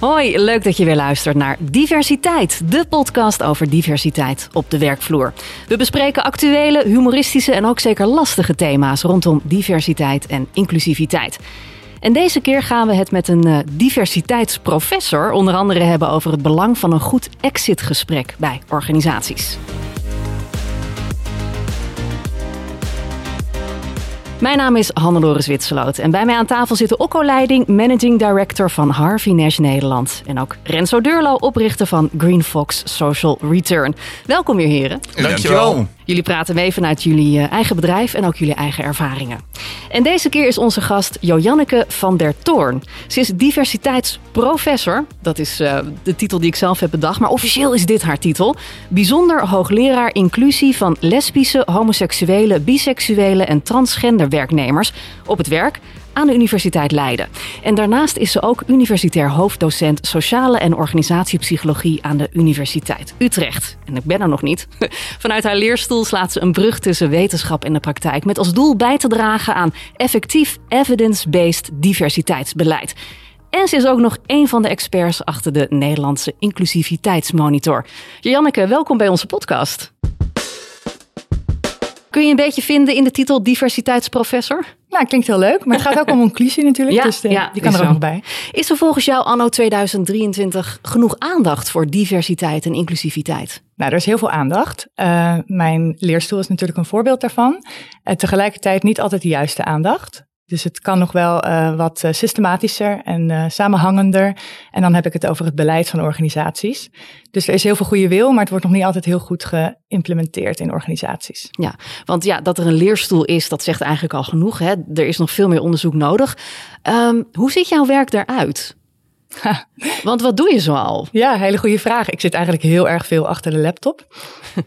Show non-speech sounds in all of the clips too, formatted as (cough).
Hoi, leuk dat je weer luistert naar Diversiteit, de podcast over diversiteit op de werkvloer. We bespreken actuele, humoristische en ook zeker lastige thema's rondom diversiteit en inclusiviteit. En deze keer gaan we het met een uh, diversiteitsprofessor onder andere hebben over het belang van een goed exitgesprek bij organisaties. Mijn naam is Hannelore Zwitserloot en bij mij aan tafel zit de Okko-leiding, managing director van Harvey Nash Nederland. En ook Renzo Deurlo, oprichter van Green Fox Social Return. Welkom weer heren. Dankjewel. Jullie praten mee vanuit jullie eh, eigen bedrijf en ook jullie eigen ervaringen. En deze keer is onze gast Joanneke van der Toorn. Ze is diversiteitsprofessor. Dat is uh, de titel die ik zelf heb bedacht. Maar officieel is dit haar titel. Bijzonder hoogleraar inclusie van lesbische, homoseksuele, biseksuele en transgender werknemers op het werk aan de Universiteit Leiden. En daarnaast is ze ook universitair hoofddocent sociale en organisatiepsychologie aan de Universiteit Utrecht. En ik ben er nog niet. (laughs) Vanuit haar leerstoel slaat ze een brug tussen wetenschap en de praktijk met als doel bij te dragen aan effectief evidence-based diversiteitsbeleid. En ze is ook nog een van de experts achter de Nederlandse inclusiviteitsmonitor. Janneke, welkom bij onze podcast. Kun je een beetje vinden in de titel diversiteitsprofessor? Nou, klinkt heel leek, maar het gaat ook om (laughs) inclusie natuurlijk, ja, dus de, ja, die kan er ook nog bij. Is er volgens jou anno 2023 genoeg aandacht voor diversiteit en inclusiviteit? Nou, er is heel veel aandacht. Uh, mijn leerstoel is natuurlijk een voorbeeld daarvan. Uh, tegelijkertijd niet altijd de juiste aandacht. Dus het kan nog wel uh, wat systematischer en uh, samenhangender. En dan heb ik het over het beleid van organisaties. Dus er is heel veel goede wil, maar het wordt nog niet altijd heel goed geïmplementeerd in organisaties. Ja, want ja, dat er een leerstoel is, dat zegt eigenlijk al genoeg. Hè? Er is nog veel meer onderzoek nodig. Um, hoe ziet jouw werk eruit? (laughs) Want wat doe je zoal? Ja, hele goede vraag. Ik zit eigenlijk heel erg veel achter de laptop.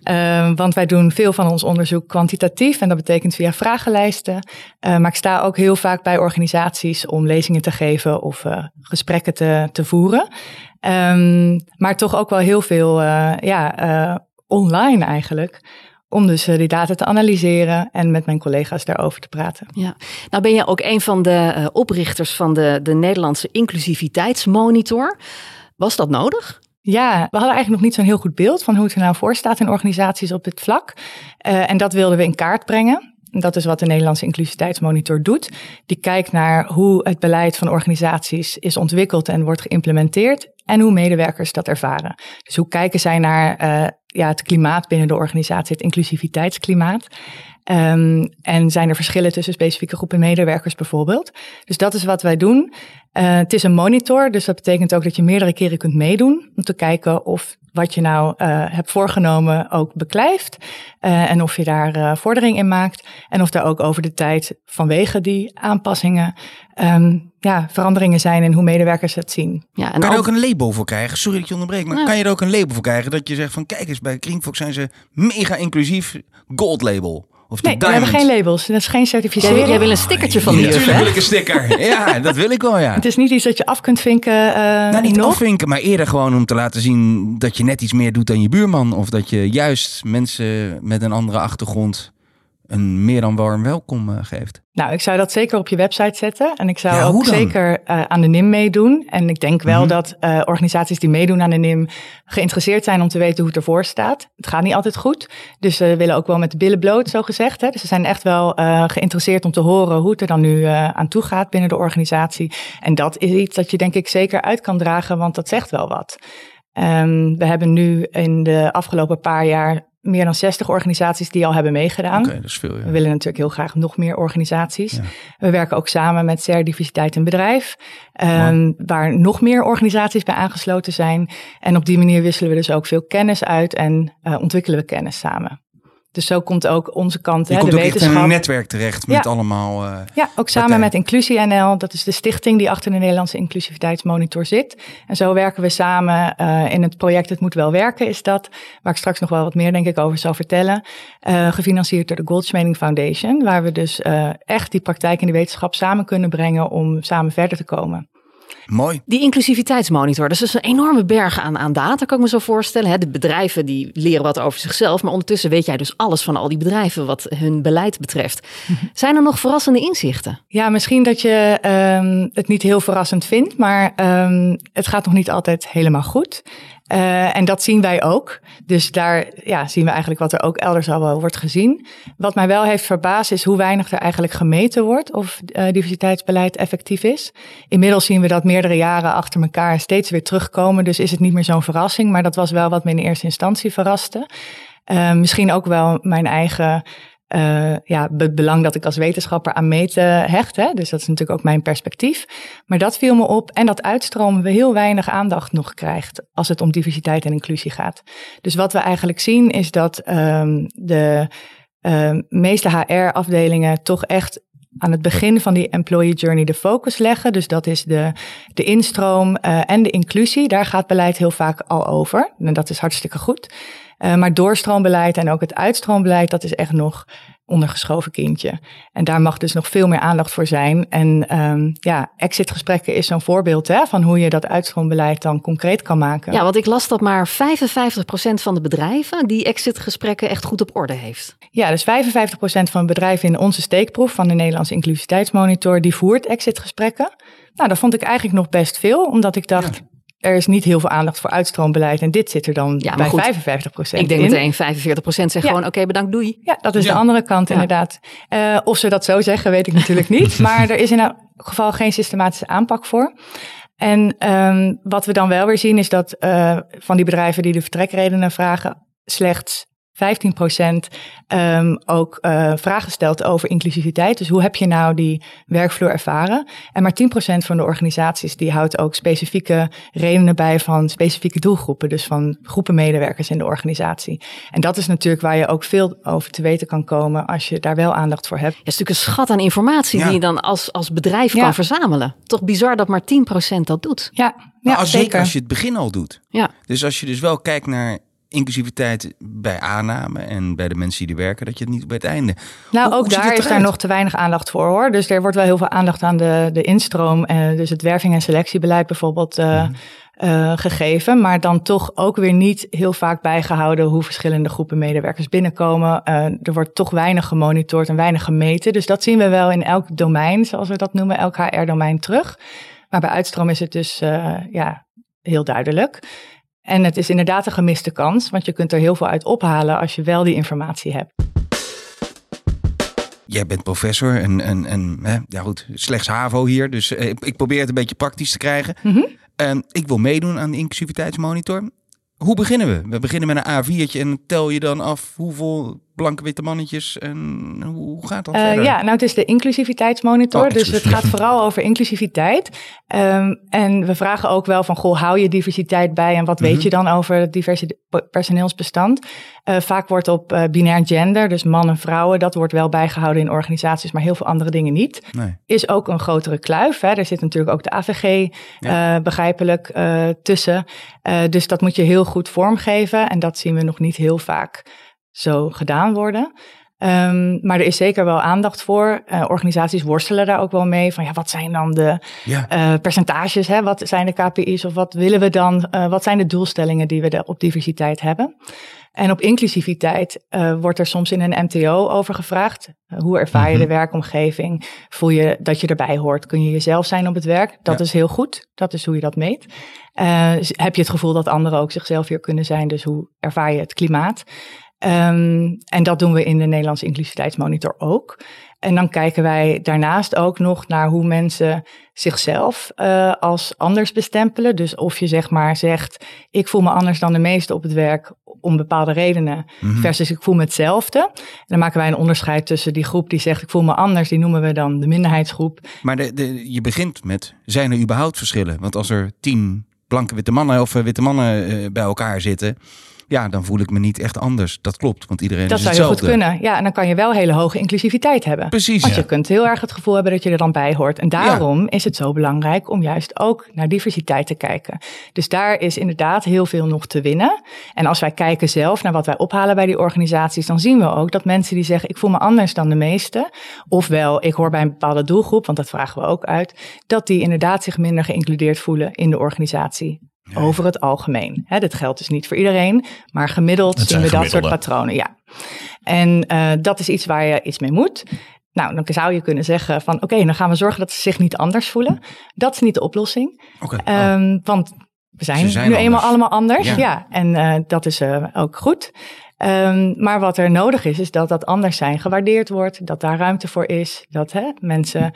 uh, (laughs) want wij doen veel van ons onderzoek kwantitatief en dat betekent via vragenlijsten. Uh, maar ik sta ook heel vaak bij organisaties om lezingen te geven of uh, gesprekken te, te voeren. Um, maar toch ook wel heel veel ja, online eigenlijk om dus die data te analyseren en met mijn collega's daarover te praten. Ja, nou ben je ook een van de uh, oprichters van de, de Nederlandse inclusiviteitsmonitor. Was dat nodig? Ja, we hadden eigenlijk nog niet zo'n heel goed beeld van hoe het er nou voor staat in organisaties op dit vlak. Uh, en dat wilden we in kaart brengen. Dat is wat de Nederlandse Inclusiviteitsmonitor doet. Die kijkt naar hoe het beleid van organisaties is ontwikkeld en wordt geïmplementeerd en hoe medewerkers dat ervaren. Dus hoe kijken zij naar uh, ja, het klimaat binnen de organisatie, het inclusiviteitsklimaat. Um, en zijn er verschillen tussen specifieke groepen medewerkers bijvoorbeeld. Dus dat is wat wij doen. Uh, het is een monitor, dus dat betekent ook dat je meerdere keren kunt meedoen om te kijken of wat je nou uh, hebt voorgenomen ook beklijft. Uh, en of je daar vordering in maakt. En of daar ook over de tijd vanwege die aanpassingen um, ja, veranderingen zijn in hoe medewerkers het zien. Ja, en kan je er ook een label voor krijgen? Sorry dat je onderbreekt, maar kan je er ook een label voor krijgen dat je zegt van kijk eens, bij Greenfox zijn ze mega inclusief gold label. Of nee, we hebben geen labels. Dat is geen certificering. Jij, jij wil een stickertje van die Natuurlijk wil ik een sticker. (laughs) Ja, dat wil ik wel, ja. Het is niet iets dat je af kunt vinken uh, Nou, niet nog. afvinken, maar eerder gewoon om te laten zien dat je net iets meer doet dan je buurman. Of dat je juist mensen met een andere achtergrond een meer dan warm welkom uh, geeft. Nou, ik zou dat zeker op je website zetten. En ik zou ja, ook zeker uh, aan de NIM meedoen. En ik denk wel mm -hmm. dat uh, organisaties die meedoen aan de NIM geïnteresseerd zijn om te weten hoe het ervoor staat. Het gaat niet altijd goed. Dus ze willen ook wel met de billen bloot, zo gezegd. Hè. Dus ze zijn echt wel geïnteresseerd om te horen hoe het er dan nu aan toe gaat binnen de organisatie. En dat is iets dat je denk ik zeker uit kan dragen, want dat zegt wel wat. Um, we hebben nu in de afgelopen paar jaar meer dan 60 organisaties die al hebben meegedaan. Okay, dat is veel, ja. We willen natuurlijk heel graag nog meer organisaties. Ja. We werken ook samen met CR Diversiteit in Bedrijf, um, waar nog meer organisaties bij aangesloten zijn. En op die manier wisselen we dus ook veel kennis uit en uh, ontwikkelen we kennis samen. Dus zo komt ook onze kant, Je hè, komt de ook wetenschap. echt in een netwerk terecht met ja. allemaal. Uh, ja, ook samen partijen. met Inclusie NL. Dat is de stichting die achter de Nederlandse inclusiviteitsmonitor zit. En zo werken we samen uh, in het project Het Moet Wel Werken, is dat. Waar ik straks nog wel wat meer, denk ik, over zal vertellen. Uh, gefinancierd door de Goldschmeding Foundation. Waar we dus echt die praktijk en die wetenschap samen kunnen brengen om samen verder te komen. Mooi. Die inclusiviteitsmonitor, dus dat is een enorme berg aan, aan data, kan ik me zo voorstellen. Hè? De bedrijven die leren wat over zichzelf, maar ondertussen weet jij dus alles van al die bedrijven wat hun beleid betreft. Zijn er nog verrassende inzichten? Ja, misschien dat je um, het niet heel verrassend vindt, maar um, het gaat nog niet altijd helemaal goed. Uh, en dat zien wij ook. Dus daar ja, zien we eigenlijk wat er ook elders al wel wordt gezien. Wat mij wel heeft verbaasd is hoe weinig er eigenlijk gemeten wordt of uh, diversiteitsbeleid effectief is. Inmiddels zien we dat meerdere jaren achter elkaar steeds weer terugkomen. Dus is het niet meer zo'n verrassing. Maar dat was wel wat me in eerste instantie verraste. Uh, misschien ook wel mijn eigen uh, ja, het belang dat ik als wetenschapper aan meten hecht. Hè? Dus dat is natuurlijk ook mijn perspectief. Maar dat viel me op en dat uitstromen we heel weinig aandacht nog krijgt als het om diversiteit en inclusie gaat. Dus wat we eigenlijk zien is dat um, de uh, meeste HR-afdelingen toch echt aan het begin van die employee journey de focus leggen. Dus dat is de, de instroom uh, en de inclusie. Daar gaat beleid heel vaak al over. En dat is hartstikke goed. Uh, maar doorstroombeleid en ook het uitstroombeleid, dat is echt nog ondergeschoven kindje. En daar mag dus nog veel meer aandacht voor zijn. En um, ja, exitgesprekken is zo'n voorbeeld hè, van hoe je dat uitstroombeleid dan concreet kan maken. Ja, want ik las dat maar 55% van de bedrijven die exitgesprekken echt goed op orde heeft. Ja, dus 55% van de bedrijven in onze steekproef van de Nederlandse Inclusiviteitsmonitor, die voert exitgesprekken. Nou, dat vond ik eigenlijk nog best veel, omdat ik dacht, ja er is niet heel veel aandacht voor uitstroombeleid. En dit zit er dan ja, bij goed, 55 procent Ik denk meteen 45 procent zegt ja. gewoon oké, okay, bedankt, doei. Ja, dat is ja. de andere kant inderdaad. Uh, of ze dat zo zeggen, weet ik natuurlijk niet. (laughs) maar er is in elk geval geen systematische aanpak voor. En um, wat we dan wel weer zien is dat uh, van die bedrijven die de vertrekredenen vragen, slechts 15% um, ook uh, vragen stelt over inclusiviteit. Dus hoe heb je nou die werkvloer ervaren? En maar 10% van de organisaties die houdt ook specifieke redenen bij van specifieke doelgroepen. Dus van groepen medewerkers in de organisatie. En dat is natuurlijk waar je ook veel over te weten kan komen als je daar wel aandacht voor hebt. Het is natuurlijk een schat aan informatie ja. die je dan als, als bedrijf ja. kan verzamelen. Toch bizar dat maar 10% dat doet. Ja, ja als, zeker als je het begin al doet. Ja. Dus als je dus wel kijkt naar inclusiviteit bij aanname en bij de mensen die er werken, dat je het niet bij het einde. Nou, hoe, ook hoe daar is daar nog te weinig aandacht voor hoor. Dus er wordt wel heel veel aandacht aan de, de instroom, en dus het werving- en selectiebeleid bijvoorbeeld. Uh, mm. Uh, gegeven, maar dan toch ook weer niet heel vaak bijgehouden hoe verschillende groepen medewerkers binnenkomen. Uh, er wordt toch weinig gemonitord en weinig gemeten. Dus dat zien we wel in elk domein, zoals we dat noemen, elk HR-domein terug. Maar bij uitstroom is het dus uh, ja, heel duidelijk. En het is inderdaad een gemiste kans, want je kunt er heel veel uit ophalen als je wel die informatie hebt. Jij bent professor en, en, en hè, ja goed, slechts HAVO hier, dus eh, ik, probeer het een beetje praktisch te krijgen. Mm -hmm. uh, ik wil meedoen aan de inclusiviteitsmonitor. Hoe beginnen we? We beginnen met een A4'tje en tel je dan af hoeveel blanke witte mannetjes en hoe gaat dat uh, verder? Ja, nou het is de inclusiviteitsmonitor, oh, dus het gaat vooral over inclusiviteit. Um, en we vragen ook wel van, goh, hou je diversiteit bij en wat mm -hmm. weet je dan over het diverse personeelsbestand? Uh, vaak wordt op uh, binair gender, dus man en vrouwen, dat wordt wel bijgehouden in organisaties, maar heel veel andere dingen niet. Nee. Is ook een grotere kluif. Hè? Er zit natuurlijk ook de AVG ja. begrijpelijk tussen. dus dat moet je heel goed vormgeven en dat zien we nog niet heel vaak zo gedaan worden. Um, maar er is zeker wel aandacht voor. Uh, organisaties worstelen daar ook wel mee. Van ja, wat zijn dan de ja. uh, percentages? Hè? Wat zijn de KPI's? Of wat willen we dan? Uh, wat zijn de doelstellingen die we op diversiteit hebben? En op inclusiviteit wordt er soms in een MTO over gevraagd. hoe ervaar je de werkomgeving? Voel je dat je erbij hoort? Kun je jezelf zijn op het werk? Dat ja. is heel goed. Dat is hoe je dat meet. heb je het gevoel dat anderen ook zichzelf weer kunnen zijn? Dus hoe ervaar je het klimaat? Um, en dat doen we in de Nederlandse inclusiviteitsmonitor ook. En dan kijken wij daarnaast ook nog naar hoe mensen zichzelf uh, als anders bestempelen. Dus of je zeg maar zegt, ik voel me anders dan de meesten op het werk om bepaalde redenen, mm-hmm. versus ik voel me hetzelfde. En dan maken wij een onderscheid tussen die groep die zegt, ik voel me anders, die noemen we dan de minderheidsgroep. Maar de, de, je begint met, zijn er überhaupt verschillen? Want als er tien blanke witte mannen of witte mannen uh, bij elkaar zitten ja, dan voel ik me niet echt anders. Dat klopt, want iedereen Dat is zou heel hetzelfde. goed kunnen. Ja, en dan kan je wel hele hoge inclusiviteit hebben. Precies. Want Ja. je kunt heel erg het gevoel hebben dat je er dan bij hoort. En daarom is het zo belangrijk om juist ook naar diversiteit te kijken. Dus daar is inderdaad heel veel nog te winnen. En als wij kijken zelf naar wat wij ophalen bij die organisaties, dan zien we ook dat mensen die zeggen: Ik voel me anders dan de meesten. Ofwel, ik hoor bij een bepaalde doelgroep, want dat vragen we ook uit. Dat die inderdaad zich minder geïncludeerd voelen in de organisatie. Over het algemeen. Hè, dat geldt dus niet voor iedereen, maar gemiddeld zien we dat soort patronen. Ja. En eh, dat is iets waar je iets mee moet. Nou, dan zou je kunnen zeggen van oké, dan gaan we zorgen dat ze zich niet anders voelen. Dat is niet de oplossing. Oh. Ehm, want we zijn, nu eenmaal allemaal anders. Ja. Ja, en eh, dat is eh, ook goed. Ehm, maar wat er nodig is, is dat dat anders zijn gewaardeerd wordt. Dat daar ruimte voor is. Dat hè, mensen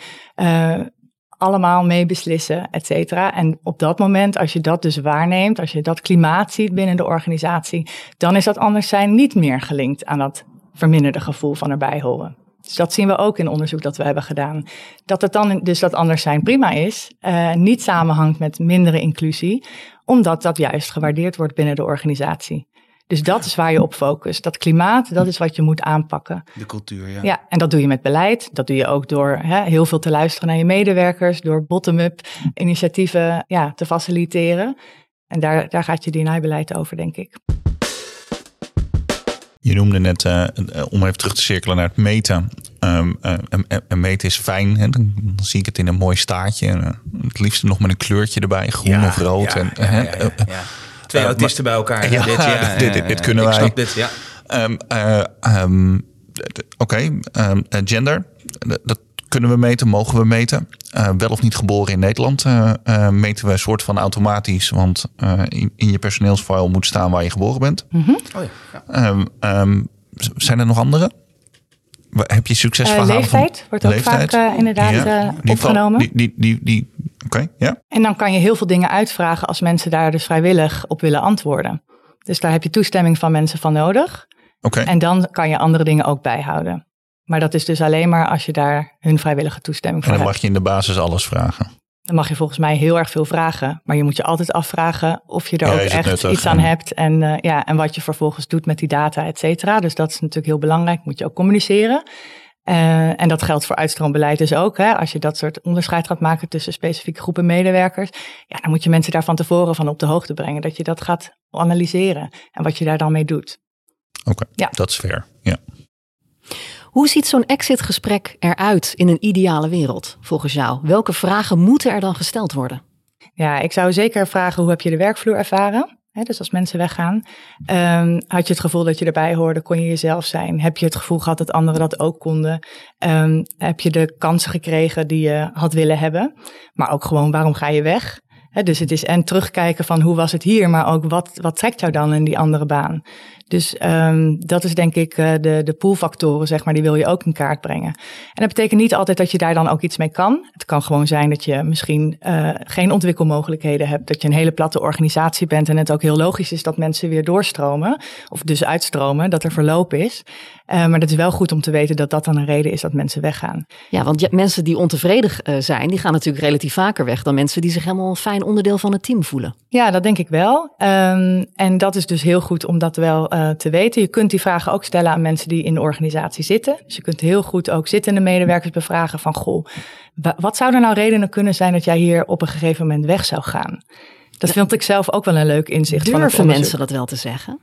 allemaal mee beslissen, et cetera. En op dat moment, als je dat dus waarneemt, als je dat klimaat ziet binnen de organisatie, dan is dat anders zijn niet meer gelinkt aan dat verminderde gevoel van erbij horen. Dus dat zien we ook in onderzoek dat we hebben gedaan. Dat het dan dus dat anders zijn prima is, eh, niet samenhangt met mindere inclusie, omdat dat juist gewaardeerd wordt binnen de organisatie. Dus dat is waar je op focust. Dat klimaat, dat is wat je moet aanpakken. De cultuur, ja. Ja, en dat doe je met beleid. Dat doe je ook door hè, heel veel te luisteren naar je medewerkers, door bottom-up initiatieven ja, te faciliteren. En daar, daar gaat je D&I-beleid over, denk ik. Je noemde net, eh, eh, om even terug te cirkelen naar het meten. Ehm, eh, en- en- en meten is fijn. Hè? Dan, dan zie ik het in een mooi staartje. En, het liefst nog met een kleurtje erbij, groen of rood. Ja, en, ja, ja, ja, eh. Twee autisten bij elkaar. Ja, dit, ja, dit- dit- kunnen ik wij. snap dit, ja. Ehm, eh, ehm, Oké, ehm, eh, gender, dat kunnen we meten, mogen we meten. Eh, wel of niet geboren in Nederland eh, eh, meten we een soort van automatisch, want eh, in, in je personeelsfile moet staan waar je geboren bent. Oh ja. Ehm, ehm, zijn er nog andere? Heb je Eh, succesverhalen leeftijd wordt ook vaak eh, inderdaad Ja, eh, geval, opgenomen. Die, die, die, die, Oké, ja. En dan kan je heel veel dingen uitvragen als mensen daar dus vrijwillig op willen antwoorden. Dus daar heb je toestemming van mensen van nodig. Oké, En dan kan je andere dingen ook bijhouden. Maar dat is dus alleen maar als je daar hun vrijwillige toestemming en voor dan hebt. mag je in de basis alles vragen. Dan mag je volgens mij heel erg veel vragen. Maar je moet je altijd afvragen of je er Ja, ook echt iets aan hebt. En, eh, ja, en wat je vervolgens doet met die data, et cetera. Dus dat is natuurlijk heel belangrijk. Moet je ook communiceren. Eh, en dat geldt voor uitstroombeleid dus ook. Hè? Als je dat soort onderscheid gaat maken tussen specifieke groepen medewerkers. Ja, dan moet je mensen daar van tevoren van op de hoogte brengen. Dat je dat gaat analyseren. En wat je daar dan mee doet. Oké, Ja. dat is fair. Ja. Hoe ziet zo'n exitgesprek eruit in een ideale wereld, volgens jou? Welke vragen moeten er dan gesteld worden? Ja, ik zou zeker vragen hoe heb je de werkvloer ervaren? Dus als mensen weggaan, Ehm, had je het gevoel dat je erbij hoorde? Kon je jezelf zijn? Heb je het gevoel gehad dat anderen dat ook konden? Ehm, heb je de kansen gekregen die je had willen hebben? Maar ook gewoon, waarom ga je weg? Dus het is en terugkijken van hoe was het hier, maar ook wat, wat trekt jou dan in die andere baan? Dus ehm, dat is denk ik eh, de, de poolfactoren, zeg maar, die wil je ook in kaart brengen. En dat betekent niet altijd dat je daar dan ook iets mee kan. Het kan gewoon zijn dat je misschien eh, geen ontwikkelmogelijkheden hebt. Dat je een hele platte organisatie bent en het ook heel logisch is dat mensen weer doorstromen. Of dus uitstromen, dat er verloop is. Eh, maar het is wel goed om te weten dat dat dan een reden is dat mensen weggaan. Ja, want mensen die ontevreden eh, zijn, die gaan natuurlijk relatief vaker weg dan mensen die zich helemaal een fijn onderdeel van het team voelen. Ja, dat denk ik wel. Ehm, en dat is dus heel goed om dat wel eh, te weten. Je kunt die vragen ook stellen aan mensen die in de organisatie zitten. Dus je kunt heel goed ook zittende medewerkers bevragen van... goh, wa- wat zouden nou redenen kunnen zijn dat jij hier op een gegeven moment weg zou gaan? Dat vind ik zelf ook wel een leuk inzicht van Durven onderzoek. mensen dat wel te zeggen?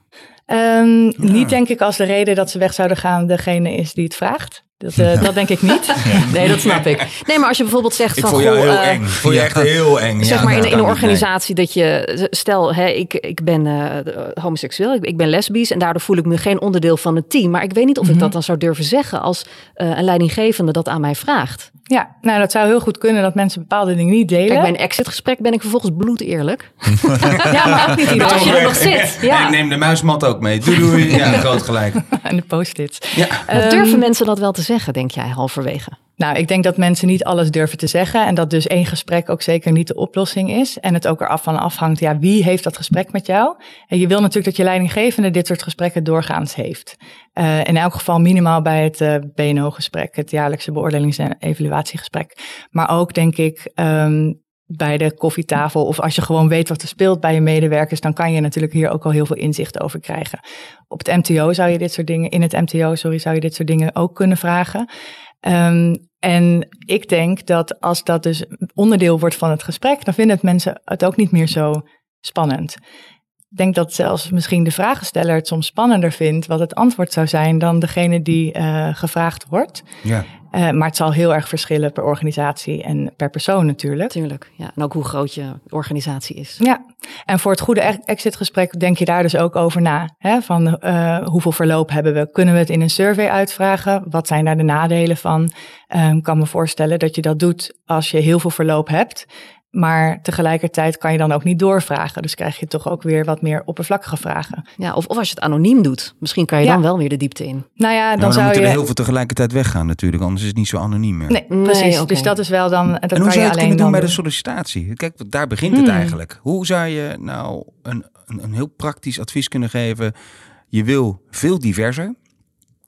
Ehm, Niet denk ik als de reden dat ze weg zouden gaan degene is die het vraagt. Dat, eh, dat denk ik niet. Nee, dat snap ik. Nee, maar als je bijvoorbeeld zegt Ik van... vond jou goh, heel eh, eng. Ik vond je echt heel eng. Zeg Ja, maar in, een kan niet, nee. organisatie dat je, stel, hè, ik, ik ben eh, homoseksueel, ik, ik ben lesbisch en daardoor voel ik me geen onderdeel van het team. Maar ik weet niet of ik dat dan zou durven zeggen als eh, een leidinggevende dat aan mij vraagt. Ja, nou dat zou heel goed kunnen dat mensen bepaalde dingen niet delen. Kijk, bij een exitgesprek ben ik vervolgens bloedeerlijk. (laughs) Ja, maar ook niet iedereen. als je er nog zit, En ja. ik neem de muismat ook mee. Doei doei. (laughs) Ja, groot gelijk. (laughs) En de post-its. Ja. Maar durven mensen dat wel te zeggen, denk jij, halverwege? Nou, ik denk dat mensen niet alles durven te zeggen. En dat dus één gesprek ook zeker niet de oplossing is. En het ook eraf van afhangt, ja, wie heeft dat gesprek met jou? En je wil natuurlijk dat je leidinggevende dit soort gesprekken doorgaans heeft. Eh, in elk geval minimaal bij het eh, BNO-gesprek, het jaarlijkse beoordelings- en evaluatiegesprek. Maar ook, denk ik, ehm, bij de koffietafel of als je gewoon weet wat er speelt bij je medewerkers, dan kan je natuurlijk hier ook al heel veel inzicht over krijgen. Op het MTO zou je dit soort dingen, in het MTO, sorry, zou je dit soort dingen ook kunnen vragen. Ehm, en ik denk dat als dat dus onderdeel wordt van het gesprek, dan vinden mensen het ook niet meer zo spannend. Ik denk dat zelfs misschien de vragensteller het soms spannender vindt wat het antwoord zou zijn dan degene die uh, gevraagd wordt. Ja. Uh, maar het zal heel erg verschillen per organisatie en per persoon natuurlijk. Tuurlijk, ja. En ook hoe groot je organisatie is. Ja, en voor het goede exitgesprek denk je daar dus ook over na. Hè? Van uh, hoeveel verloop hebben we? Kunnen we het in een survey uitvragen? Wat zijn daar de nadelen van? Ik kan me voorstellen dat je dat doet als je heel veel verloop hebt. Maar tegelijkertijd kan je dan ook niet doorvragen. Dus krijg je toch ook weer wat meer oppervlakkige vragen. Ja, of, of als je het anoniem doet. Misschien kan je dan wel weer de diepte in. Nou ja, dan, dan zou moeten je... er heel veel tegelijkertijd weggaan natuurlijk. Anders is het niet zo anoniem meer. Nee, precies. Dus dat is wel dan... Dat en kan hoe zou je het kunnen doen bij de sollicitatie? Kijk, daar begint het eigenlijk. Hoe zou je nou een, een, een heel praktisch advies kunnen geven? Je wil veel diverser.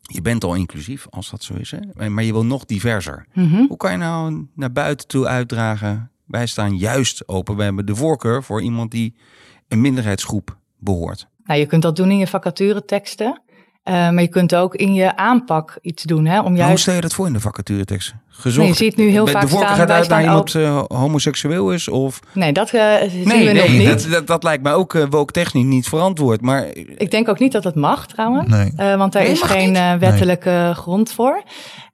Je bent al inclusief, als dat zo is. Hè? Maar je wil nog diverser. Mhm. Hoe kan je nou naar buiten toe uitdragen? Wij staan juist open. We hebben de voorkeur voor iemand die een minderheidsgroep behoort. Nou, je kunt dat doen in je vacatureteksten. Uh, maar je kunt ook in je aanpak iets doen. Hè, om Maar juist... hoe stel je dat voor in de vacaturetekst? Gezocht. Nee, je ziet nu heel de, vaak de voorkeur staan, gaat wij uit naar iemand uh, homoseksueel is? Of... Nee, dat uh, zien Nee, we nog nee niet. dat, dat, dat lijkt mij ook uh, woke technisch niet verantwoord. Maar Ik denk ook niet dat het mag trouwens. Nee. Eh, want daar Nee, is geen eh, wettelijke grond voor.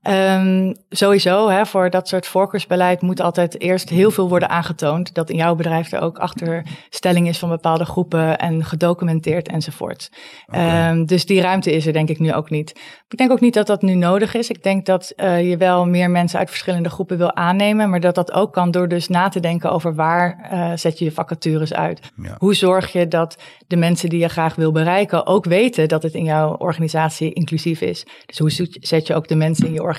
Ehm, sowieso, hè, voor dat soort voorkeursbeleid moet altijd eerst heel veel worden aangetoond. Dat in jouw bedrijf er ook achterstelling is van bepaalde groepen en gedocumenteerd enzovoort. Ehm, dus die ruimte is er denk ik nu ook niet. Ik denk ook niet dat dat nu nodig is. Ik denk dat eh, je wel meer mensen uit verschillende groepen wil aannemen. Maar dat dat ook kan door dus na te denken over waar eh, zet je je vacatures uit. Ja. Hoe zorg je dat de mensen die je graag wil bereiken ook weten dat het in jouw organisatie inclusief is? Dus hoe zet je ook de mensen in je organisatie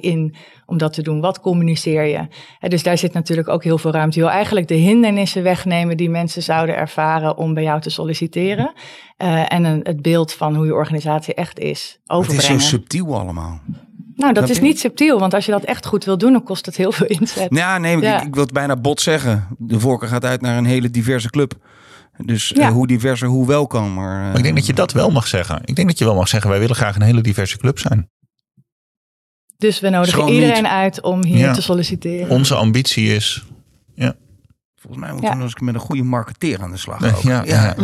in om dat te doen? Wat communiceer je? Hè, dus daar zit natuurlijk ook heel veel ruimte. Je wil eigenlijk de hindernissen wegnemen die mensen zouden ervaren om bij jou te solliciteren. Eh, en een, het beeld van hoe je organisatie echt is het is zo overbrengen. subtiel allemaal. nou, dat is niet subtiel, want als je dat echt goed wil doen, dan kost het heel veel inzet. Ja, nee, Ja. ik, ik wil het bijna bot zeggen. De voorkeur gaat uit naar een hele diverse club. Dus eh, hoe diverser, hoe welkomer. eh, Maar ik denk dat je dat wel mag zeggen. Ik denk dat je wel mag zeggen, wij willen graag een hele diverse club zijn. Dus we nodigen iedereen niet. uit om hier Ja. te solliciteren. Onze ambitie is... Volgens mij moeten Ja. we nog eens met een goede marketeer aan de slag. Ook. ja, ja.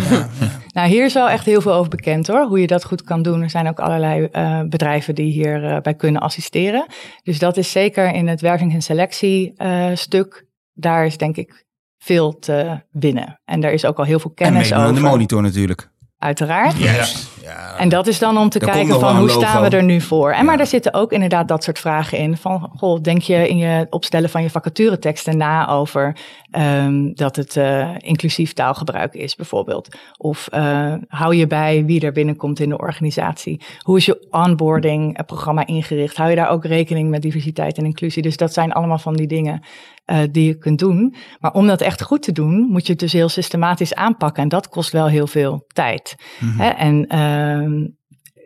Nou, hier is wel echt heel veel over bekend hoor, hoe je dat goed kan doen. Er zijn ook allerlei eh, bedrijven die hierbij bij kunnen assisteren. Dus dat is zeker in het werving- en selectiestuk. daar is denk ik veel te winnen. En daar is ook al heel veel En kennis over. de monitor natuurlijk. Uiteraard. Juist. Ja. En dat is dan om te kijken van hoe staan we er nu voor. En Ja. maar daar zitten ook inderdaad dat soort vragen in. Van, goh, denk je in je opstellen van je vacatureteksten na over ehm, dat het eh, inclusief taalgebruik is bijvoorbeeld? Of eh, hou je bij wie er binnenkomt in de organisatie? Hoe is je onboarding eh, programma ingericht? Hou je daar ook rekening met diversiteit en inclusie? Dus dat zijn allemaal van die dingen eh, die je kunt doen. Maar om dat echt goed te doen, moet je het dus heel systematisch aanpakken. En dat kost wel heel veel tijd. Mhm. Hè? En ehm,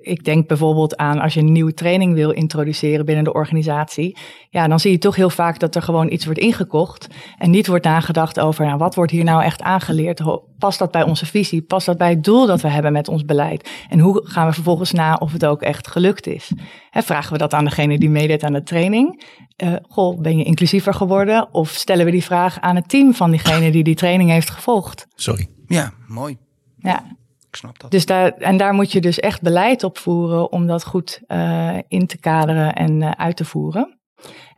ik denk bijvoorbeeld aan als je een nieuwe training wil introduceren binnen de organisatie. Ja, dan zie je toch heel vaak dat er gewoon iets wordt ingekocht. En niet wordt nagedacht over, nou, wat wordt hier nou echt aangeleerd? Past dat bij onze visie? Past dat bij het doel dat we hebben met ons beleid? En hoe gaan we vervolgens na of het ook echt gelukt is? Hè, vragen we dat aan degene die meedeed aan de training? Eh, goh, ben je inclusiever geworden? Of stellen we die vraag aan het team van diegene die die training heeft gevolgd? Sorry. ja, mooi. Ja, Ik snap dat. dus daar, en daar moet je dus echt beleid op voeren om dat goed eh, in te kaderen en eh, uit te voeren.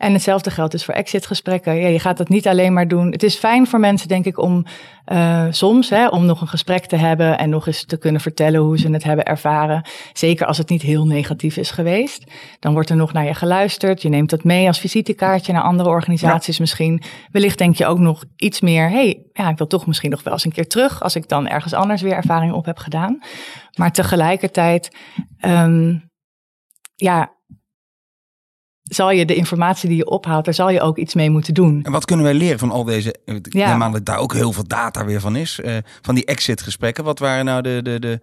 En hetzelfde geldt dus voor exitgesprekken. Ja, je gaat dat niet alleen maar doen. Het is fijn voor mensen, denk ik, om eh, soms hè, om nog een gesprek te hebben en nog eens te kunnen vertellen hoe ze het hebben ervaren. Zeker als het niet heel negatief is geweest. Dan wordt er nog naar je geluisterd. Je neemt dat mee als visitekaartje naar andere organisaties misschien. Wellicht denk je ook nog iets meer. hey, ja, ik wil toch misschien nog wel eens een keer terug als ik dan ergens anders weer ervaring op heb gedaan. Maar tegelijkertijd, ehm, ja, zal je de informatie die je ophaalt, daar zal je ook iets mee moeten doen. En wat kunnen wij leren van al deze... Ik Ja. neem dat daar ook heel veel data weer van is. eh, van die exit gesprekken. Wat waren nou de, de, de,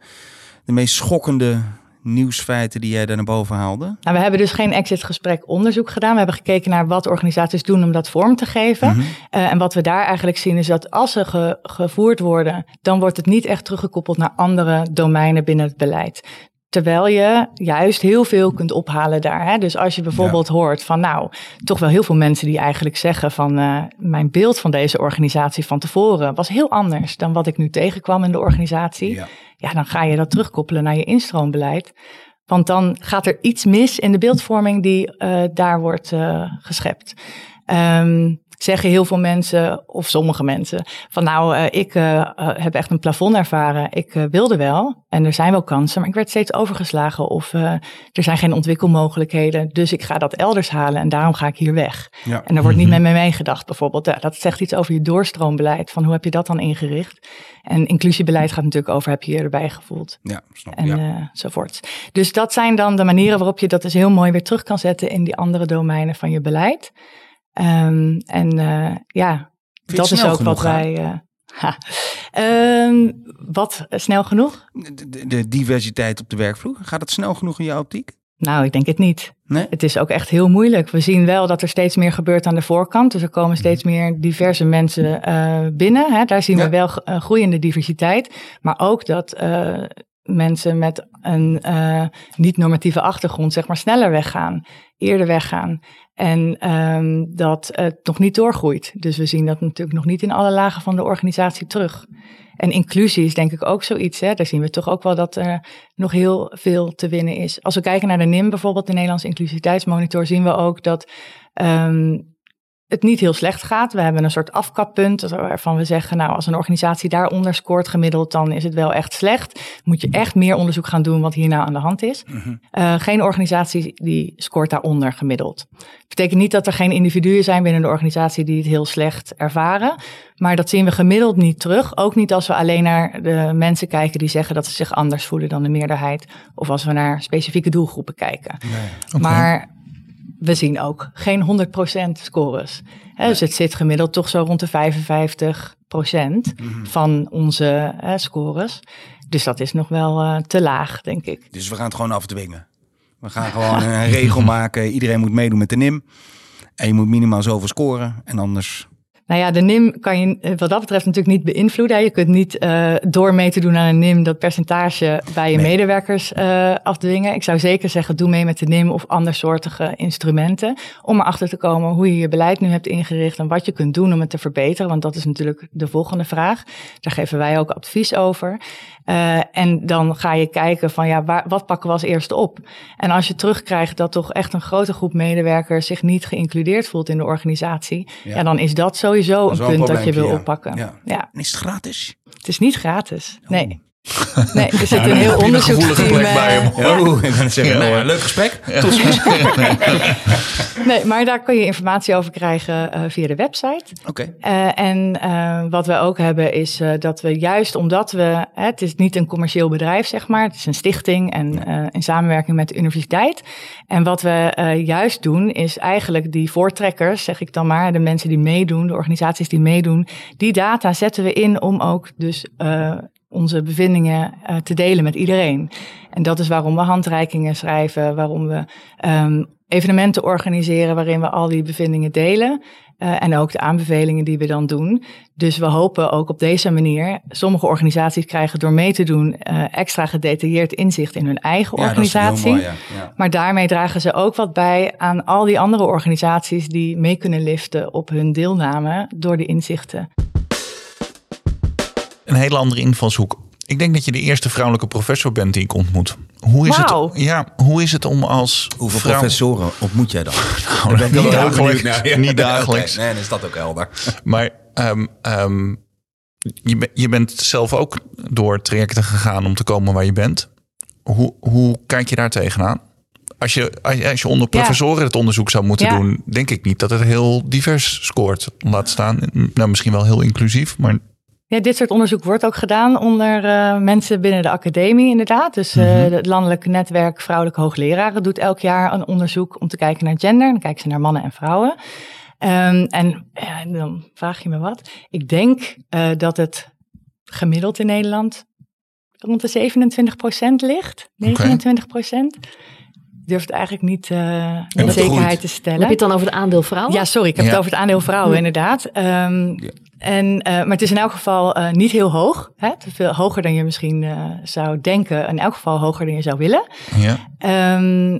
de meest schokkende nieuwsfeiten die jij daar naar boven haalde? Nou, we hebben dus geen exit-gesprek onderzoek gedaan. We hebben gekeken naar wat organisaties doen om dat vorm te geven. Mhm. Uh, en wat we daar eigenlijk zien is dat als ze ge gevoerd worden, dan wordt het niet echt teruggekoppeld naar andere domeinen binnen het beleid. Terwijl je juist heel veel kunt ophalen daar. Hè? Dus als je bijvoorbeeld ja. hoort van nou, toch wel heel veel mensen die eigenlijk zeggen van uh, mijn beeld van deze organisatie van tevoren was heel anders dan wat ik nu tegenkwam in de organisatie. Ja, ja dan ga je dat terugkoppelen naar je instroombeleid. Want dan gaat er iets mis in de beeldvorming die uh, daar wordt uh, geschept. Um, zeggen heel veel mensen, of sommige mensen, van nou, uh, ik uh, heb echt een plafond ervaren. Ik uh, wilde wel en er zijn wel kansen, maar ik werd steeds overgeslagen of er zijn geen ontwikkelmogelijkheden. Dus ik ga dat elders halen en daarom ga ik hier weg. Ja. En er wordt niet met mij meegedacht bijvoorbeeld. Ja, dat zegt iets over je doorstroombeleid, van hoe heb je dat dan ingericht? En inclusiebeleid gaat natuurlijk over, heb je je erbij gevoeld? Ja, snap En ja. zovoort. Dus dat zijn dan de manieren waarop je dat dus heel mooi weer terug kan zetten in die andere domeinen van je beleid. Um, en uh, ja, dat is ook wat wij. Uh, um, wat snel genoeg? De, diversiteit op de werkvloer. Gaat het snel genoeg in jouw optiek? Nou, ik denk het niet. Nee? Het is ook echt heel moeilijk. We zien wel dat er steeds meer gebeurt aan de voorkant. Dus er komen steeds meer diverse mensen uh, binnen. Hè. Daar zien ja. we wel groeiende diversiteit. Maar ook dat mensen met een uh, niet-normatieve achtergrond, zeg maar, sneller weggaan, eerder weggaan. En um, dat het nog niet doorgroeit. Dus we zien dat natuurlijk nog niet in alle lagen van de organisatie terug. En inclusie is denk ik ook zoiets. Hè? Daar zien we toch ook wel dat er nog heel veel te winnen is. Als we kijken naar de NIM bijvoorbeeld, de Nederlandse Inclusiviteitsmonitor, zien we ook dat um, het niet heel slecht gaat. We hebben een soort afkappunt waarvan we zeggen, nou, als een organisatie daaronder scoort gemiddeld, dan is het wel echt slecht. Moet je echt meer onderzoek gaan doen wat hier nou aan de hand is. Mm-hmm. Uh, geen organisatie die scoort daaronder gemiddeld. Betekent niet dat er geen individuen zijn binnen de organisatie die het heel slecht ervaren. Maar dat zien we gemiddeld niet terug. Ook niet als we alleen naar de mensen kijken die zeggen dat ze zich anders voelen dan de meerderheid. Of als we naar specifieke doelgroepen kijken. Nee. Okay. Maar we zien ook geen 100% scores. He, dus het zit gemiddeld toch zo rond de 55 procent mm-hmm. van onze uh, scores. Dus dat is nog wel uh, te laag, denk ik. Dus we gaan het gewoon afdwingen. We gaan (laughs) gewoon een regel maken. Iedereen moet meedoen met de NIM. En je moet minimaal zoveel scoren. En anders nou ja, de NIM kan je wat dat betreft natuurlijk niet beïnvloeden. Je kunt niet uh, door mee te doen aan een NIM dat percentage bij je nee. medewerkers uh, afdwingen. Ik zou zeker zeggen, doe mee met de NIM of andersoortige instrumenten. Om erachter te komen hoe je je beleid nu hebt ingericht en wat je kunt doen om het te verbeteren. Want dat is natuurlijk de volgende vraag. Daar geven wij ook advies over. Uh, en dan ga je kijken van ja, waar, wat pakken we als eerste op? En als je terugkrijgt dat toch echt een grote groep medewerkers zich niet geïncludeerd voelt in de organisatie, ja, ja dan is dat sowieso dat een punt een dat je wil ja. oppakken. Ja. Is het gratis? Het is niet gratis. Oh. Nee. Nee, er zit een heel onderzoeksteam bij hem. Ja. Oh, ik ben zeggen, nou, leuk gesprek. Tot ziens. (laughs) nee, maar daar kun je informatie over krijgen uh, via de website. Oké. Okay. Uh, en uh, wat we ook hebben is uh, dat we juist omdat we, hè, het is niet een commercieel bedrijf zeg maar, het is een stichting en in samenwerking met de universiteit. En wat we juist doen is eigenlijk die voortrekkers, zeg ik dan maar, de mensen die meedoen, de organisaties die meedoen, die data zetten we in om ook dus onze bevindingen uh, te delen met iedereen. En dat is waarom we handreikingen schrijven, waarom we um, evenementen organiseren waarin we al die bevindingen delen. Uh, en ook de aanbevelingen die we dan doen. Dus we hopen ook op deze manier, sommige organisaties krijgen door mee te doen uh, extra gedetailleerd inzicht in hun eigen ja, organisatie. Mooi, ja. Ja. Maar daarmee dragen ze ook wat bij aan al die andere organisaties die mee kunnen liften op hun deelname door de inzichten een hele andere invalshoek. Ik denk dat je de eerste vrouwelijke professor bent die ik ontmoet. Hoe is, wow. het, ja, hoe is het om als Hoeveel vrouw... professoren ontmoet jij dan? (laughs) Nou, ben niet dagelijks. Ja. Niet (laughs) dagelijks. Okay. Nee, dan is dat ook helder. Maar um, um, je, ben, je bent zelf ook door trajecten gegaan om te komen waar je bent. Hoe, hoe kijk je daar tegenaan? Als je, als je onder professoren ja. het onderzoek zou moeten ja. doen, denk ik niet dat het heel divers scoort. Laat staan, nou misschien wel heel inclusief, maar ja, dit soort onderzoek wordt ook gedaan onder uh, mensen binnen de academie, inderdaad. Dus uh, mm-hmm. het Landelijk Netwerk Vrouwelijke Hoogleraren doet elk jaar een onderzoek om te kijken naar gender. Dan kijken ze naar mannen en vrouwen. Um, en ja, dan vraag je me wat. Ik denk uh, dat het gemiddeld in Nederland rond de 27 procent ligt. 29 procent. Durf het eigenlijk niet uh, dat zekerheid groeit. te stellen. Heb je het dan over het aandeel vrouwen? Ja, sorry, ik heb Ja. het over het aandeel vrouwen, inderdaad. Ehm, en, eh, maar het is in elk geval eh, niet heel hoog. Hè? Veel hoger dan je misschien eh, zou denken. In elk geval hoger dan je zou willen. Ja. Ehm,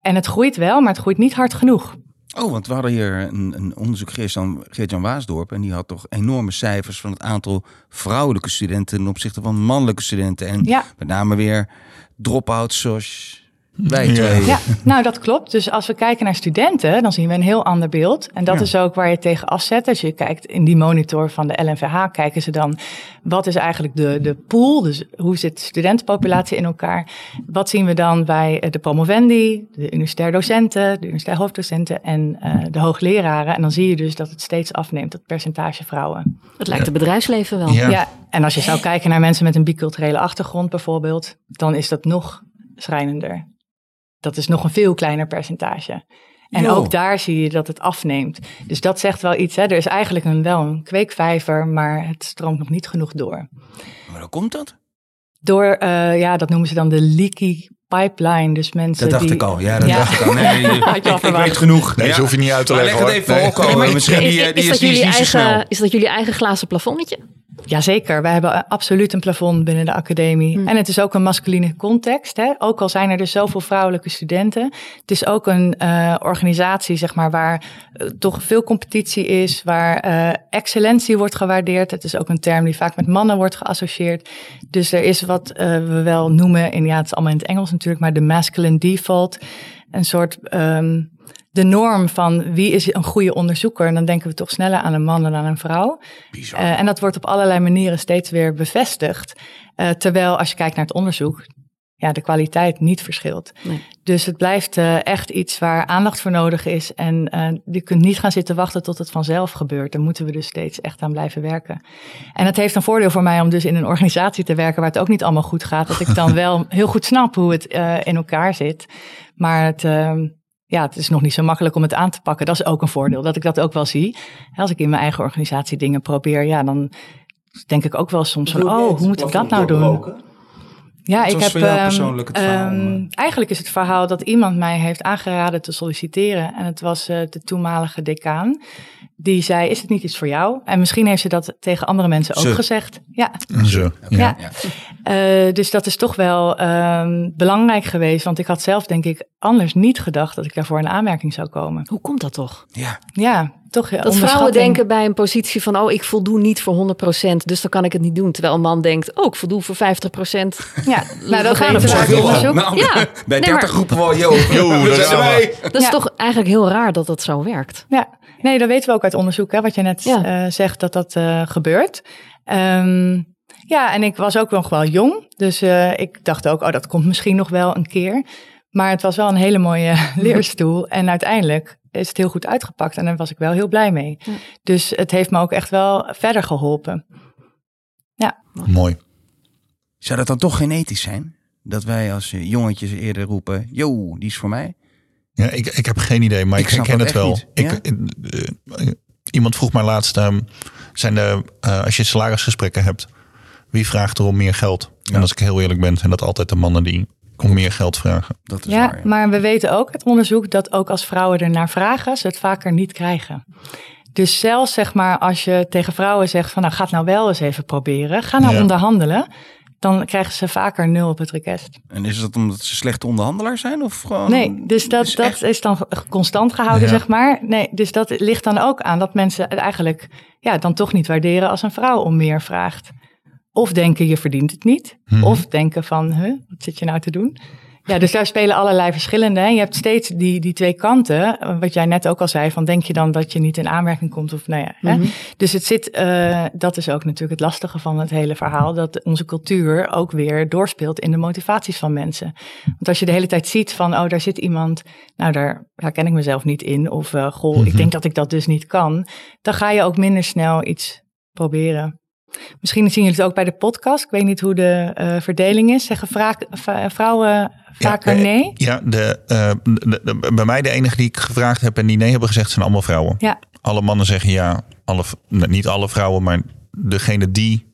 en het groeit wel, maar het groeit niet hard genoeg. Oh, want we hadden hier een, een onderzoek Geert-Jan Geert-Jan Waasdorp. En die had toch enorme cijfers van het aantal vrouwelijke studenten ten opzichte van mannelijke studenten. En Ja. met name weer drop-outs zoals wij Ja. twee. Ja, nou dat klopt. Dus als we kijken naar studenten, dan zien we een heel ander beeld. En dat Ja. is ook waar je tegen afzet. Als je kijkt in die monitor van de LNVH, kijken ze dan wat is eigenlijk de, de pool? Dus hoe zit de studentenpopulatie in elkaar? Wat zien we dan bij eh, de promovendi, de universitair docenten, de universitair hoofddocenten en eh, de hoogleraren? En dan zie je dus dat het steeds afneemt, dat percentage vrouwen. Het lijkt het bedrijfsleven wel. Ja. Ja, en als je zou kijken naar mensen met een biculturele achtergrond bijvoorbeeld, dan is dat nog schrijnender. Dat is nog een veel kleiner percentage. En Jo. ook daar zie je dat het afneemt. Dus dat zegt wel iets. Hè? Er is eigenlijk een, wel een kweekvijver, maar het stroomt nog niet genoeg door. Maar hoe komt dat? Door, eh, ja, dat noemen ze dan de leaky pipeline. Dus mensen Dat dacht die, ik al. Ja, dat Ja. dacht ik al. Nee, (laughs) ik, Had je al ik verwacht. weet genoeg. Nee, Ja. ze hoef je niet uit te Maar leggen leg het even Nee. voorkomen. (laughs) Misschien Is, die, eh, is die is, die is snel. eigen, is dat jullie eigen glazen plafonnetje? Jazeker, wij hebben eh, absoluut een plafond binnen de academie. Hm. En het is ook een masculine context. Hè? Ook al zijn er dus zoveel vrouwelijke studenten. Het is ook een eh, organisatie zeg maar, waar eh, toch veel competitie is, waar eh, excellentie wordt gewaardeerd. Het is ook een term die vaak met mannen wordt geassocieerd. Dus er is wat eh, we wel noemen, in, ja, het is allemaal in het Engels natuurlijk, maar de masculine default. Een soort ehm, de norm van wie is een goede onderzoeker. En dan denken we toch sneller aan een man dan aan een vrouw. Eh, en dat wordt op allerlei manieren steeds weer bevestigd. Eh, terwijl als je kijkt naar het onderzoek, ja, de kwaliteit niet verschilt. Nee. Dus het blijft eh, echt iets waar aandacht voor nodig is. En eh, je kunt niet gaan zitten wachten tot het vanzelf gebeurt. Daar moeten we dus steeds echt aan blijven werken. En het heeft een voordeel voor mij om dus in een organisatie te werken waar het ook niet allemaal goed gaat. Dat ik dan (laughs) wel heel goed snap hoe het eh, in elkaar zit. Maar het, ehm, ja, het is nog niet zo makkelijk om het aan te pakken. Dat is ook een voordeel, dat ik dat ook wel zie. Als ik in mijn eigen organisatie dingen probeer, ja, dan denk ik ook wel soms van, oh, hoe moet ik dat nou doen? Ja, Wat ik was heb voor jou ehm, persoonlijk het verhaal ehm, eigenlijk is het verhaal dat iemand mij heeft aangeraden te solliciteren. En het was eh, de toenmalige decaan. Die zei, is het niet iets voor jou? En misschien heeft ze dat tegen andere mensen ook Ze. gezegd. Ja, Zo. Ja. ja. Eh, dus dat is toch wel ehm, belangrijk geweest. Want ik had zelf denk ik anders niet gedacht dat ik daarvoor in aanmerking zou komen. Hoe komt dat toch? Ja. Ja, toch ja, Dat vrouwen denken bij een positie van... oh, ik voldoe niet voor 100%, dus dan kan ik het niet doen. Terwijl een man denkt, oh, ik voldoe voor 50%. (laughs) Ja, nou dat gaan ervoor. uit onderzoek. Nou, Ja. bij Nee, 30 maar- groepen wel, we gaan we. erbij. Dat is Ja. toch eigenlijk heel raar dat dat zo werkt. Ja, nee, dat weten we ook uit onderzoek, hè, wat je net Ja. eh, zegt dat dat eh, gebeurt. Ehm, ja, en ik was ook nog wel jong, dus eh, ik dacht ook, oh, dat komt misschien nog wel een keer. Maar het was wel een hele mooie (laughs) leerstoel en uiteindelijk is het heel goed uitgepakt en daar was ik wel heel blij mee. Ja. Dus het heeft me ook echt wel verder geholpen. Mooi. Zou dat dan toch genetisch zijn? Dat wij als eh, jongetjes eerder roepen, yo, die is voor mij? Ja, ik, ik heb geen idee, maar Ik ik, snap ken het wel. Ik, eh, iemand vroeg mij laatst, ehm, zijn de, eh, als je salarisgesprekken hebt, wie vraagt er om meer geld? Ja. En als ik heel eerlijk ben, zijn dat altijd de mannen die om meer geld vragen. Dat is Ja, waar. maar we weten ook uit onderzoek dat ook als vrouwen er naar vragen, ze het vaker niet krijgen. Dus zelfs zeg maar als je tegen vrouwen zegt van nou ga het nou wel eens even proberen, ga nou Ja. onderhandelen, dan krijgen ze vaker nul op het request. En is dat omdat ze slechte onderhandelaars zijn? Of gewoon... Nee, dus dat, is dat echt- is dan constant gehouden, Ja. zeg maar. Nee, dus dat ligt dan ook aan dat mensen het eigenlijk ja, dan toch niet waarderen als een vrouw om meer vraagt. Of denken je verdient het niet. Mhm. Of denken van, huh, wat zit je nou te doen? Ja, dus daar spelen allerlei verschillende. hè. Je hebt steeds die, die twee kanten. eh, Wat jij net ook al zei, van denk je dan dat je niet in aanmerking komt? Of nou ja, hè? Mhm. Dus het zit, eh, dat is ook natuurlijk het lastige van het hele verhaal. Dat onze cultuur ook weer doorspeelt in de motivaties van mensen. Want als je de hele tijd ziet van, oh, daar zit iemand, nou, daar herken ik mezelf niet in. Of, eh, goh, ik Mhm. denk dat ik dat dus niet kan. Dan ga je ook minder snel iets proberen. Misschien zien jullie het ook bij de podcast. Ik weet niet hoe de eh, verdeling is. Zeggen vrouwen vaker Ja, eh, nee? Ja, de, eh, de- de- bij mij de enige die ik gevraagd heb en die nee hebben gezegd zijn allemaal vrouwen. Ja. Alle mannen zeggen ja, alle, nee, niet alle vrouwen, maar degene die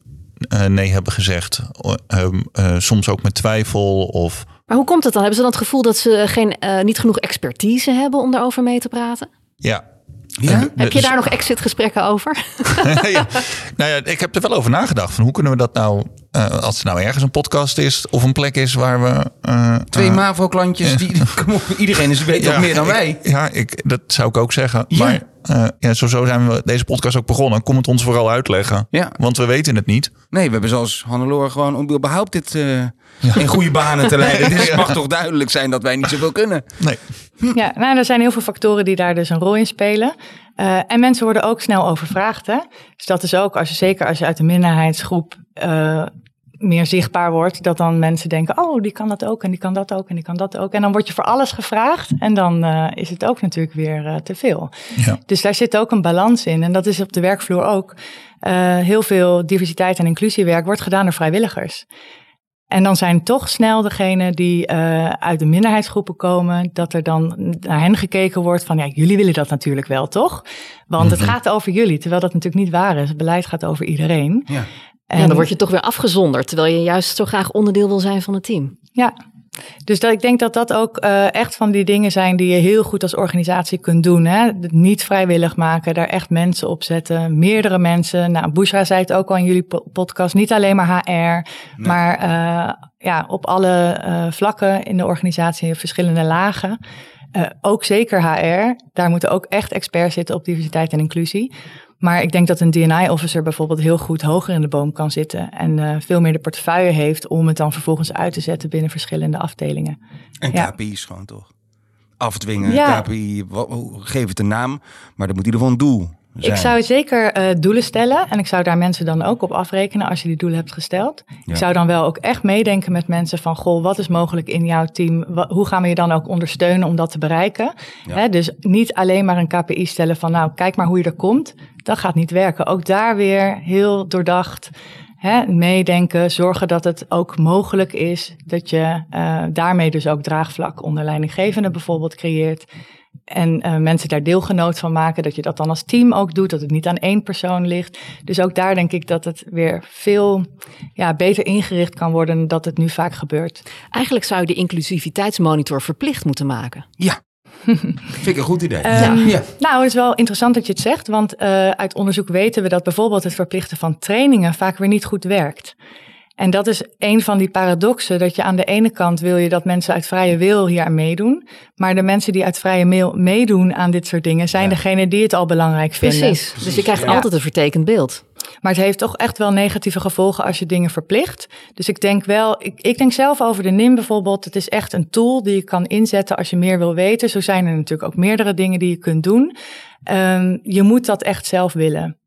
eh, nee hebben gezegd. Ehm, eh, soms ook met twijfel of... Maar hoe komt het dan? Hebben ze dan het gevoel dat ze geen, eh, niet genoeg expertise hebben om daarover mee te praten? Ja, Ja? Heb je daar nog exit-gesprekken over? (laughs) ja. (laughs) Nou ja, ik heb er wel over nagedacht. Van hoe kunnen we dat nou, eh, als er nou ergens een podcast is of een plek is waar we. eh, Twee eh, MAVO-klantjes, (laughs) die, kom op, iedereen is, weet toch meer dan ik- wij. Ja, ik, dat zou ik ook zeggen. Ja. Maar eh, ja, zo, zo zijn we deze podcast ook begonnen. Kom het ons vooral uitleggen. Ja. Want we weten het niet. Nee, we hebben zoals Hannelore gewoon om überhaupt dit eh, in goede banen te leiden. (laughs) Dus het mag toch duidelijk zijn dat wij niet zoveel kunnen. Nee. Ja, nou, er zijn heel veel factoren die daar dus een rol in spelen. Eh, en mensen worden ook snel overvraagd. Hè? Dus dat is ook, als je, zeker als je uit een minderheidsgroep eh, meer zichtbaar wordt, dat dan mensen denken, oh, die kan dat ook en die kan dat ook en die kan dat ook. En dan word je voor alles gevraagd en dan eh, is het ook natuurlijk weer eh, te veel. Ja. Dus daar zit ook een balans in en dat is op de werkvloer ook. Eh, heel veel diversiteit en inclusiewerk wordt gedaan door vrijwilligers. En dan zijn toch snel degenen die uit de minderheidsgroepen komen, dat er dan naar hen gekeken wordt van, ja, jullie willen dat natuurlijk wel, toch? Want het gaat over jullie, terwijl dat natuurlijk niet waar is. Het beleid gaat over iedereen. Ja. En, Ja, dan word je toch weer afgezonderd, terwijl je juist zo graag onderdeel wil zijn van het team. Ja, dus dat, ik denk dat dat ook eh, echt van die dingen zijn die je heel goed als organisatie kunt doen. Hè? Het Niet vrijwillig maken, daar echt mensen op zetten, meerdere mensen. Nou, Bushra zei het ook al in jullie po- podcast, niet alleen maar HR, maar eh, ja, op alle eh, vlakken in de organisatie, in verschillende lagen. Eh, ook zeker HR, daar moeten ook echt experts zitten op diversiteit en inclusie. Maar ik denk dat een DNI-officer bijvoorbeeld heel goed hoger in de boom kan zitten en eh, veel meer de portefeuille heeft om het dan vervolgens uit te zetten binnen verschillende afdelingen. En Ja. KPI's gewoon toch? Afdwingen, Ja. KPI, geef het een naam, maar dat moet in ieder geval een doel zijn. Ik zou zeker eh, doelen stellen en ik zou daar mensen dan ook op afrekenen als je die doelen hebt gesteld. Ja. Ik zou dan wel ook echt meedenken met mensen van, goh, wat is mogelijk in jouw team? Hoe gaan we je dan ook ondersteunen om dat te bereiken? Ja. Hè, dus niet alleen maar een KPI stellen van, nou, kijk maar hoe je er komt. Dat gaat niet werken. Ook daar weer heel doordacht hè, meedenken, zorgen dat het ook mogelijk is dat je eh, daarmee dus ook draagvlak onder leidinggevende bijvoorbeeld creëert. En eh, mensen daar deelgenoot van maken, dat je dat dan als team ook doet, dat het niet aan één persoon ligt. Dus ook daar denk ik dat het weer veel ja, beter ingericht kan worden dan dat het nu vaak gebeurt. Eigenlijk zou je de inclusiviteitsmonitor verplicht moeten maken. Ja, (laughs) vind ik een goed idee. Ehm, ja. Nou, het is wel interessant dat je het zegt, want eh, uit onderzoek weten we dat bijvoorbeeld het verplichten van trainingen vaak weer niet goed werkt. En dat is een van die paradoxen, dat je aan de ene kant wil je dat mensen uit vrije wil hier aan meedoen, maar de mensen die uit vrije wil meedoen aan dit soort dingen zijn Ja. degenen die het al belangrijk vinden. Precies. Dus je krijgt Ja. altijd een vertekend beeld. Maar het heeft toch echt wel negatieve gevolgen als je dingen verplicht. Dus ik denk wel, ik, ik denk zelf over de NIM bijvoorbeeld. Het is echt een tool die je kan inzetten als je meer wil weten. Zo zijn er natuurlijk ook meerdere dingen die je kunt doen. Ehm, je moet dat echt zelf willen.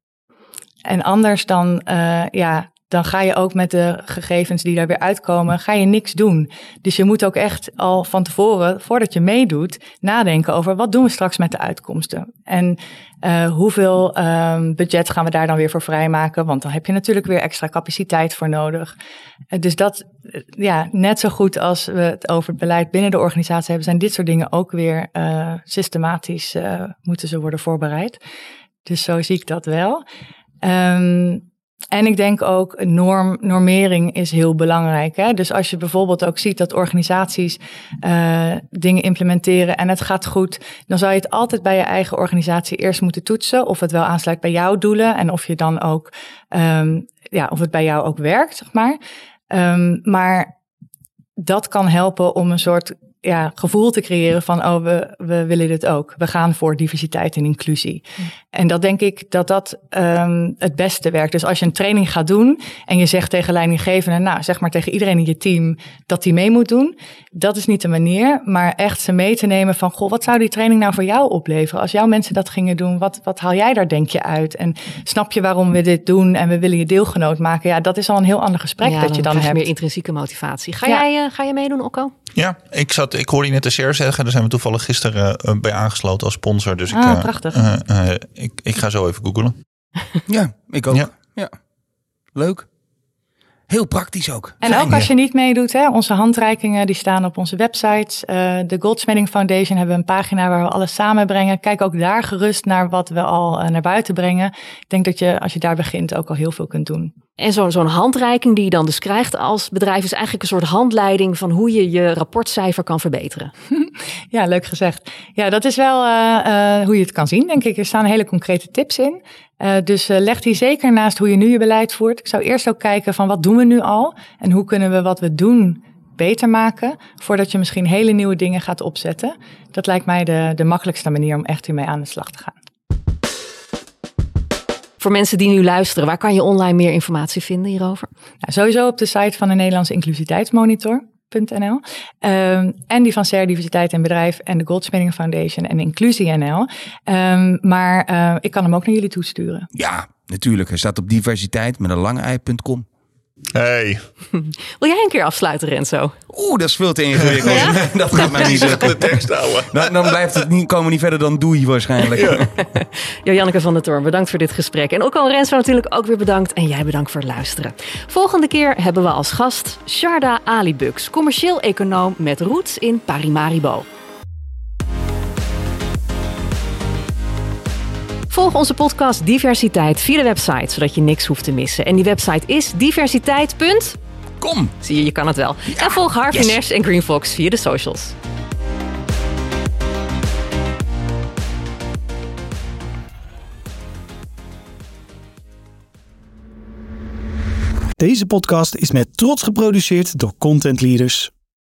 En anders dan, eh, ja, dan ga je ook met de gegevens die daar weer uitkomen, ga je niks doen. Dus je moet ook echt al van tevoren, voordat je meedoet, nadenken over wat doen we straks met de uitkomsten. En eh, hoeveel ehm, budget gaan we daar dan weer voor vrijmaken? Want dan heb je natuurlijk weer extra capaciteit voor nodig. Eh, dus dat, eh, ja, net zo goed als we het over het beleid binnen de organisatie hebben, zijn dit soort dingen ook weer systematisch moeten ze worden voorbereid. Dus zo zie ik dat wel. Ehm, en ik denk ook norm, normering is heel belangrijk. Hè? Dus als je bijvoorbeeld ook ziet dat organisaties eh, dingen implementeren en het gaat goed, dan zou je het altijd bij je eigen organisatie eerst moeten toetsen of het wel aansluit bij jouw doelen en of je dan ook, ehm, ja, of het bij jou ook werkt, zeg maar. Ehm, maar dat kan helpen om een soort ja, gevoel te creëren van, oh, we, we willen dit ook. We gaan voor diversiteit en inclusie. En dat denk ik dat dat ehm, het beste werkt. Dus als je een training gaat doen en je zegt tegen leidinggevenden, nou, zeg maar tegen iedereen in je team dat die mee moet doen. Dat is niet de manier, maar echt ze mee te nemen van, goh, wat zou die training nou voor jou opleveren? Als jouw mensen dat gingen doen, wat, wat haal jij daar denk je uit? En snap je waarom we dit doen en we willen je deelgenoot maken? Ja, dat is al een heel ander gesprek ja, dat je dan hebt. meer intrinsieke motivatie. Ga, Ja. jij, eh, ga je meedoen, Okko? Ja, ik, zat, ik hoorde je net de share zeggen. Daar zijn we toevallig gisteren eh, bij aangesloten als sponsor. Dus ik, Ah, eh, prachtig. eh, eh, ik, ik ga zo even googlen. ja, ik ook. Ja. Ja. Leuk. Heel praktisch ook. En Fijn, ook als ja. je niet meedoet, hè, onze handreikingen die staan op onze websites. Eh, de Goldsmithing Foundation hebben een pagina waar we alles samenbrengen. Kijk ook daar gerust naar wat we al eh, naar buiten brengen. Ik denk dat je, als je daar begint, ook al heel veel kunt doen. En zo'n zo'n handreiking die je dan dus krijgt als bedrijf is eigenlijk een soort handleiding van hoe je je rapportcijfer kan verbeteren. (laughs) Ja, leuk gezegd. Ja, dat is wel eh, eh, hoe je het kan zien, denk ik. Er staan hele concrete tips in. Eh, dus eh, leg die zeker naast hoe je nu je beleid voert. Ik zou eerst ook kijken van wat doen we nu al en hoe kunnen we wat we doen beter maken, voordat je misschien hele nieuwe dingen gaat opzetten. Dat lijkt mij de, de makkelijkste manier om echt hiermee aan de slag te gaan. Voor mensen die nu luisteren, waar kan je online meer informatie vinden hierover? Nou, sowieso op de site van de Nederlandse Ehm, en die van CR Diversiteit en Bedrijf en de Goldsmithing Foundation en Inclusie.nl. Ehm, maar eh, ik kan hem ook naar jullie toesturen. Ja, natuurlijk. Hij staat op diversiteit met een lange ei.com. Hey, (laughs) Wil jij een keer afsluiten, Renzo? Oeh, dat is veel te ingewikkeld. Ja? (laughs) Dat gaat mij niet lukken. de tekst houden. Dan, dan blijft het niet, komen we niet verder dan doei waarschijnlijk. (laughs) Janneke van der Toorn, bedankt voor dit gesprek. En ook al Renzo natuurlijk ook weer bedankt. En jij bedankt voor het luisteren. Volgende keer hebben we als gast Sharda Alibux, commercieel econoom met roots in Parimaribo. Volg onze podcast Diversiteit via de website, zodat je niks hoeft te missen. En die website is diversiteit. Kom. Zie je, je kan het wel. en volg Harvey yes. Nash en Green Fox via de socials. Deze podcast is met trots geproduceerd door Content Leaders.